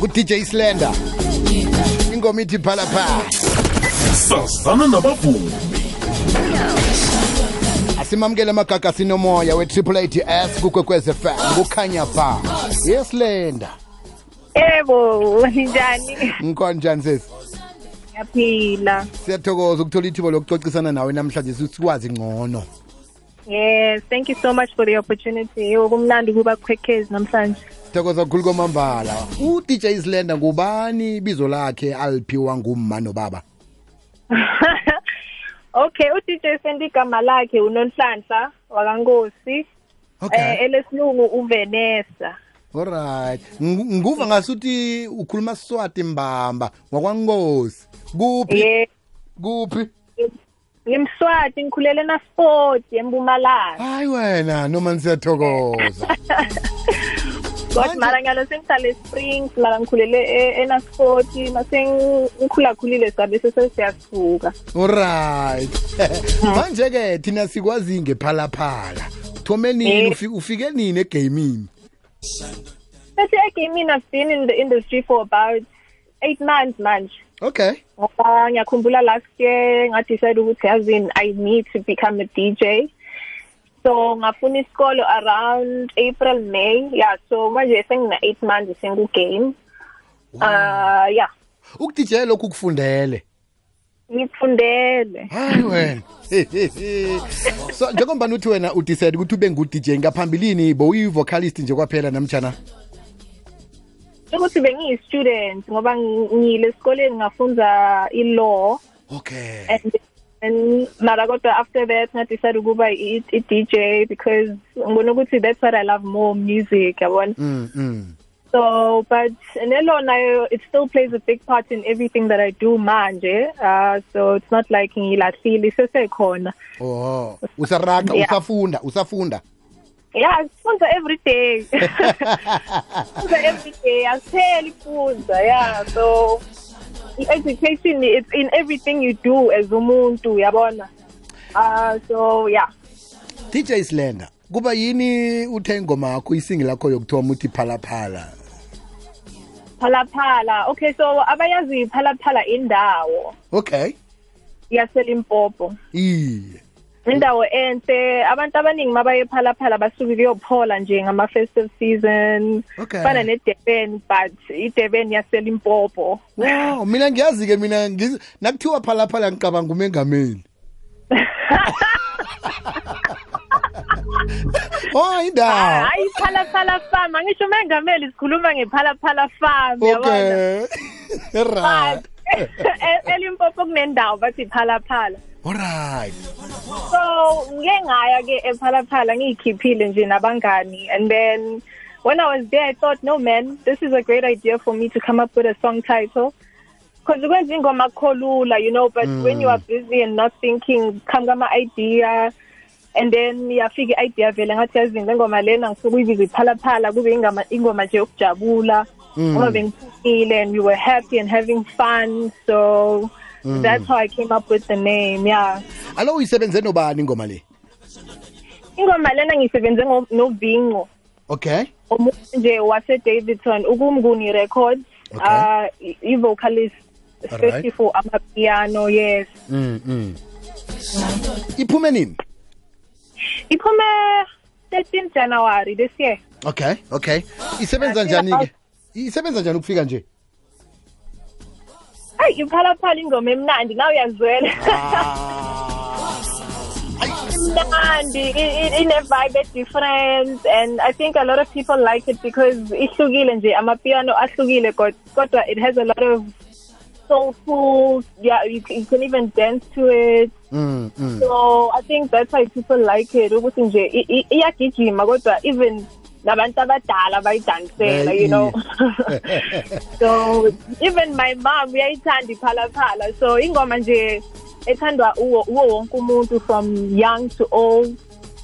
ku-dj slender. Ingoma ithi phalaphala sazana nabavumi. Asimamukele amagaga sinomoya we-triple ATS kukwekwez fm kukhanya ba yeslender Ebo, njani? nkonjani sesi Ngiyaphila. siyathokoza ukuthola ithuba lokucocisana nawe namhlanje sikwazi ngcono. Yes, thank you so much for the opportunity. Ukumnandi kuba kwekhezi namhlanje. sithokoza kukhulu kwamambala u-dj slender ngubani ibizo lakhe aliphiwa ngumma nobaba? Okay, uDJ Sendi igama lakhe uNonhlanhla wakankosi. okay. Eh elesilungu uVenessa. alright Ng- nguva ngasuthi ukhuluma siswati mbamba ngwakwankosi kuphi? Kuphi? Ngimswati ngikhulele eNasport eMpumalanga. hayi wena noma nisiyathokoza Kodwa Manje- mara ngalo sengihlala eSprings la ngikhulele e- eNasport mase ngikhula khulile sabe sesiyasuka. alright manje-ke thina sikwazi ngephalaphala uthome nini Eh. ufi- ufike nini egaming Bese egaming I've been in the industry for about 8 months manje. Okay. Ngoba ngiyakhumbula last year ngadecide ukuthi yazini i need to become a dj so ngafuna isikolo around april may. Yeah so manje sengina 8 months sengugame. Uh yeah. Ukudj lokhu kufundele. Ngikufundele hayi wena. So njengombani uthi wena udecide ukuthi ube ngu-dj ngaphambilini bowuyi-vocalist nje kwaphela namtshana ukuthi bengiyi-student ngoba ngiyile esikoleni ngafunda i-law okay and and mara kodwa after that ngadecide ukuba i- i-dj because ngibona ukuthi that's what i love more music yabona mm, mm. So, but Nelo nayo, it still plays a big part in everything that I do manje. Uh, so it's not like ngilahlile isesekhona. oh usaraga Yeah. usafunda usafunda Yeah, sifunda every day. Sifunda every day. Asipheli ifunda. Yeah, so education it's in everything you do as umuntu, yabona. Uh, so yeah. dj slender kuba yini uthe ingoma yakho isingi lakho yokuthoma uthi phalaphala phalaphala phala. Okay, so abayazi phala phala indawo okay yaselimpopo. iye indawo enhle. Abantu abaningi mabaye phala phala basuke kuyophola nje ngama festive season. Okay. fana neDurban but iDurban yaselimpopo wow mina ngiyazi-ke mina nakuthiwa phalaphala ngicabanga umengameli. Oh indawo hayi phala phala farm angisho mengameli sikhuluma ngephala phala farm yabona? Okay. Right E- elimpopo kunendawo bathi phala phala alright so ngike ngaya ke ephala phala ngiyikhiphile nje nabangani. And then when I was there I thought no man this is a great idea for me to come up with a song title. Because ukwenza ingoma akholula you know but when you are busy and not thinking come kama idea and then yafika i-idea vele ngathi yazini le ngoma lena ngisuke uyibiza iphalaphala kube ingoma ingoma nje yokujabula. Ngoba bengiphumile and we were happy and having fun. So that's how I came up with the name yeah. Alo uyisebenze nobani ingoma le? Ingoma lena ngisebenze ngo- novinco okay. Omunye nje wase-davidson ukumnguni records Okay. uh, i- i-vocalist Alright. especially for amapiano yes. Mm, mm. iphume nini? Iphume 13 january this year. Okay okay. Isebenza njani-ke? Isebenza njani ukufika nje? Hayi iphalaphala ingoma emnandi nawe uyazwela imnandi ine-vibe e-different and i think a lot of people like it because ihlukile nje amapiano ahlukile kod- kodwa it has a lot of soulful yeah you, you can even dance to it mm, mm. so i think that's why people like it even nabantu abadala bayidansela you know so even my mom uyayithanda iphalaphala so ingoma nje ethandwa uwo wonke umuntu from young to old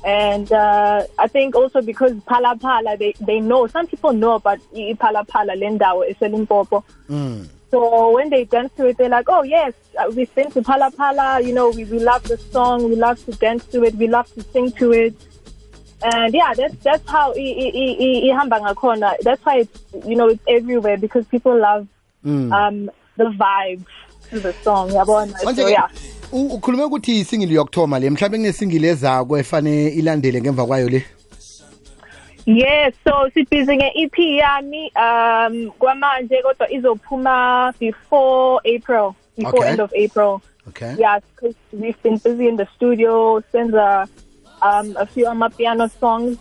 and uh, i think also because phalaphala they, they know some people know about i- iphalaphala le ndawo eselimpopo Mm. so when they dance to it, they're like, "Oh yes, uh, we've been to Pala Pala. You know, we, we love the song. We love to dance to it. We love to sing to it." And yeah that's that's how ihamba ngakhona that's why it's you know it's everywhere because people love um the vibe to the song yabona? So yeah. ukhulume ukuthi isingili yokuthoma le mhlawumbe kunesingili ezako efane ilandele ngemva kwayo le? Yes so sibhizi nge-EP yami um kwamanje kodwa izophuma before April before Okay. end of April. Okay. Yeah because we've been busy in the studio senza um a few amapiano songs.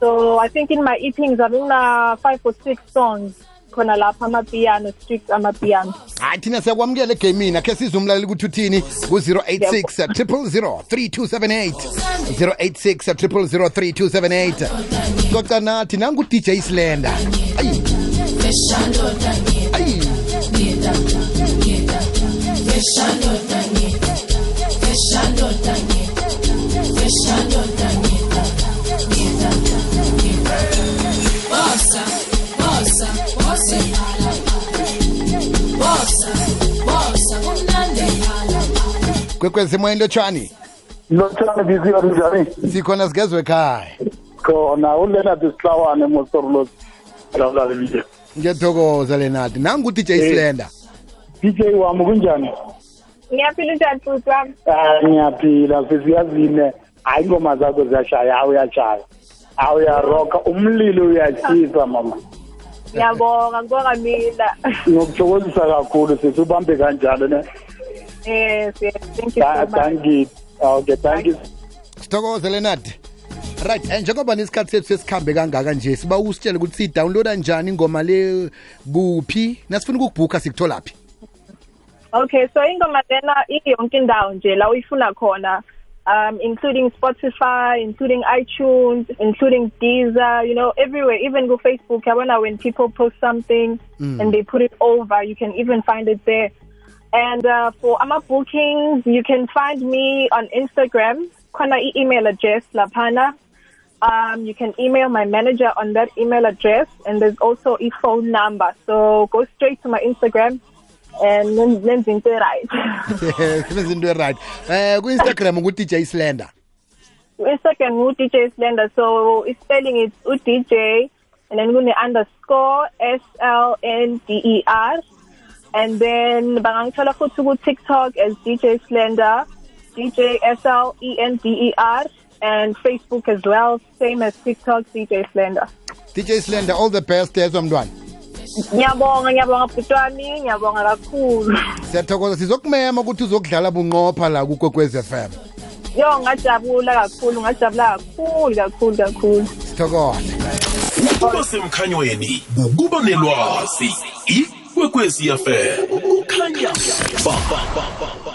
So i think in my ep ngizabina five or six songs. Khona lapha amapiano strict amapiano. Hayi thina siyakwamukela egamini. Akhe size umlaleli ukuthi uthini ku-086 000 3278 086 000 3278 coca nathi nangu-dj slender. Ayi. Ayi kwekwezimoyeni lotshani lotshani biziyo njani? Sikhona sigezwe ekhaya. Khona uleonard sihlawane mosorlos lalale ngiyathokoza lenati nangu-dj slender. Dj wami kunjani? Ngiyaphila njani futhi wami Ah, ngiyaphila. Sesiyazine. Hayi ingoma zakho ziyashaya hawu uyashaya. Hawu uyaroka umlilo uyashisa mama. Ngiyabonga ngibonga mina ngokuthokozisa kakhulu. Sithi ubambe kanjalo ne? Yes yes. Thank you so much. thank you. Okay thank you. Sithokoze lenadi right eh, njengoba nesikhathi sethu sesikhambe kangaka nje siba usitshele ukuthi siyidownloada njani ingoma le kuphi? Nasifuna ukukubhukha sikutholaphi Okay, so ingoma lena iyonke indawo nje la uyifuna khona um including Spotify, including iTunes, including Deezer, you know, everywhere, even go Facebook. Yabona when people post something and they put it over, you can even find it there. And uh, for ama bookings, you can find me on Instagram. Khona i-email address lapana. Um, you can email my manager on that email address, and there's also a phone number. So go straight to my Instagram and then into right. sibenza into right eh ku-instagram ngu-dj slender Instagram ngu DJ Slender, so spelling is u DJ and then kune underscore S L N D E R, and then bangangithola futhi ku TikTok as DJ Slender, DJ S L E N D E R, and Facebook as well, same as TikTok DJ Slender. dj slender all the best yezo mntwana Ngiyabonga ngiyabonga bhuti wami ngiyabonga kakhulu. siyathokoza sizokumema ukuthi uzokudlala bunqopha la kukwekwez f m Yo ngajabula kakhulu ngajabula kakhulu kakhulu kakhulu. sithokoze ukuba semkhanyweni ukuba nelwazi kwekwezi yafela kukhanya ba, ba, ba, ba.